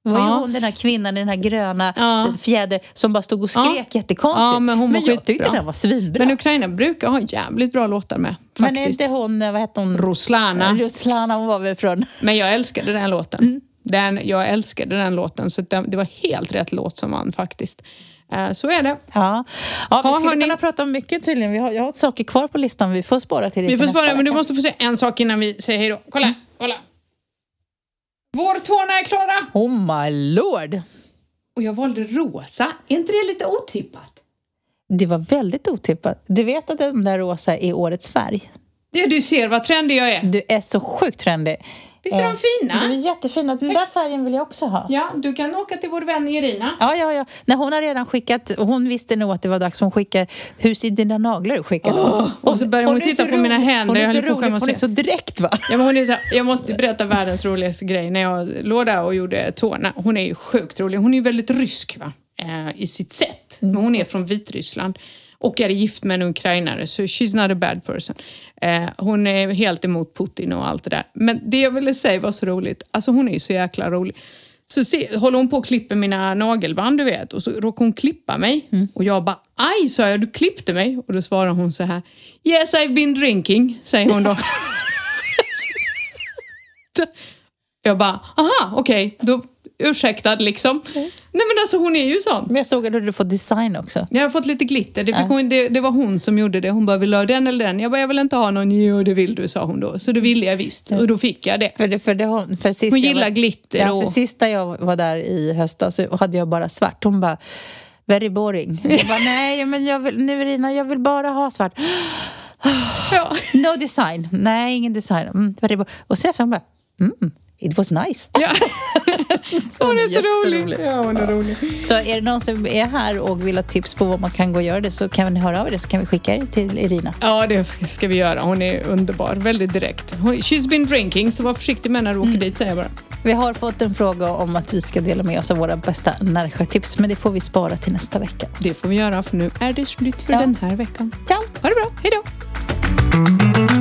Det var Ja. ju hon den här kvinnan i den här gröna Ja. fjäder som bara stod och skrek jättekonstigt. Ja, men hon var jag tyckte den var svinbra. Men Ukraina brukar ha jävligt bra låtar med. Men Faktiskt. är inte hon, vad hette hon? Ruslana. Ruslana, hon var väl från... Men jag älskade den låten. Mm. Den, jag älskade den låten, så det, det var helt rätt låt som vann faktiskt. Eh, så är det. Ja, ja vi Ja, skulle hörni. kunna prata om mycket tydligen. Vi har, jag har saker kvar på listan. Vi får spara till Vi får spara, men du måste få se en sak innan vi säger hej då. Kolla, Mm. kolla. Vårtårna är klara! Oh my lord! Och jag valde rosa. Är inte det lite otippat? Det var väldigt otippat. Du vet att den där rosa är årets färg? Ja, du ser vad trendig jag är. Du är så sjukt trendig. Visst är de Eh, fina? De är jättefina. Den där färgen vill jag också ha. Ja, du kan åka till vår vän Irina. Ja, ja, ja. Nej, hon har redan skickat, hon visste nog att det var dags. Hon skickade, hur ser dina naglar ut? Skickade hon. och så började hon är titta på mina händer. Hon är så rolig, hon är så direkt va? Ja, men hon är så, jag måste berätta världens roligaste grej när jag låg där och gjorde tårna. Hon är ju sjukt rolig. Hon är ju väldigt rysk va? Eh, i sitt sätt. Men hon är från Vitryssland och är gift med en ukrainare så she's not a bad person. Eh, hon är helt emot Putin och allt det där. Men det jag ville säga var så roligt. Alltså hon är ju så jäkla rolig. Så se, håller hon på och klipper mina nagelband du vet och så råkar hon klippa mig. Och jag bara aj sa jag, du klippte mig. Och då svarar hon så här Yes I've been drinking, säger hon då. Jag bara, aha, okej, då ursäktad liksom. Nej men alltså hon är ju sån. Men jag såg att du fått design också. Jag har fått lite glitter. Det, fick hon, det, det var hon som gjorde det. Hon bara, vill du ha den eller den? Jag bara, jag vill inte ha någon. Jo, det vill du, sa hon då. Så då ville jag visst. Och då fick jag det. För det, för det, hon, för sist Hon gillar var, glitter Ja, och... för sista jag var där i höstas så hade jag bara svart. Hon bara, very boring. Jag bara, nej men jag vill, Neverina, jag vill bara ha svart. Ja. No design. Nej, ingen design. Mm, very boring. Och sen efter hon bara, mm, it was nice. Ja. Hon är så rolig. Ja, hon är rolig. Så är det någon som är här och vill ha tips på vad man kan gå och göra det så kan ni höra av er så kan vi skicka er till Irina. Ja, det ska vi göra. Hon är underbar. Väldigt direkt. She's been drinking, så var försiktig med när du åker dit, säger jag bara. Vi har fått en fråga om att vi ska dela med oss av våra bästa Närsjötips men det får vi spara till nästa vecka. Det får vi göra, för nu är det slut för Ja. den här veckan. Ciao! Ha det bra. Hej då!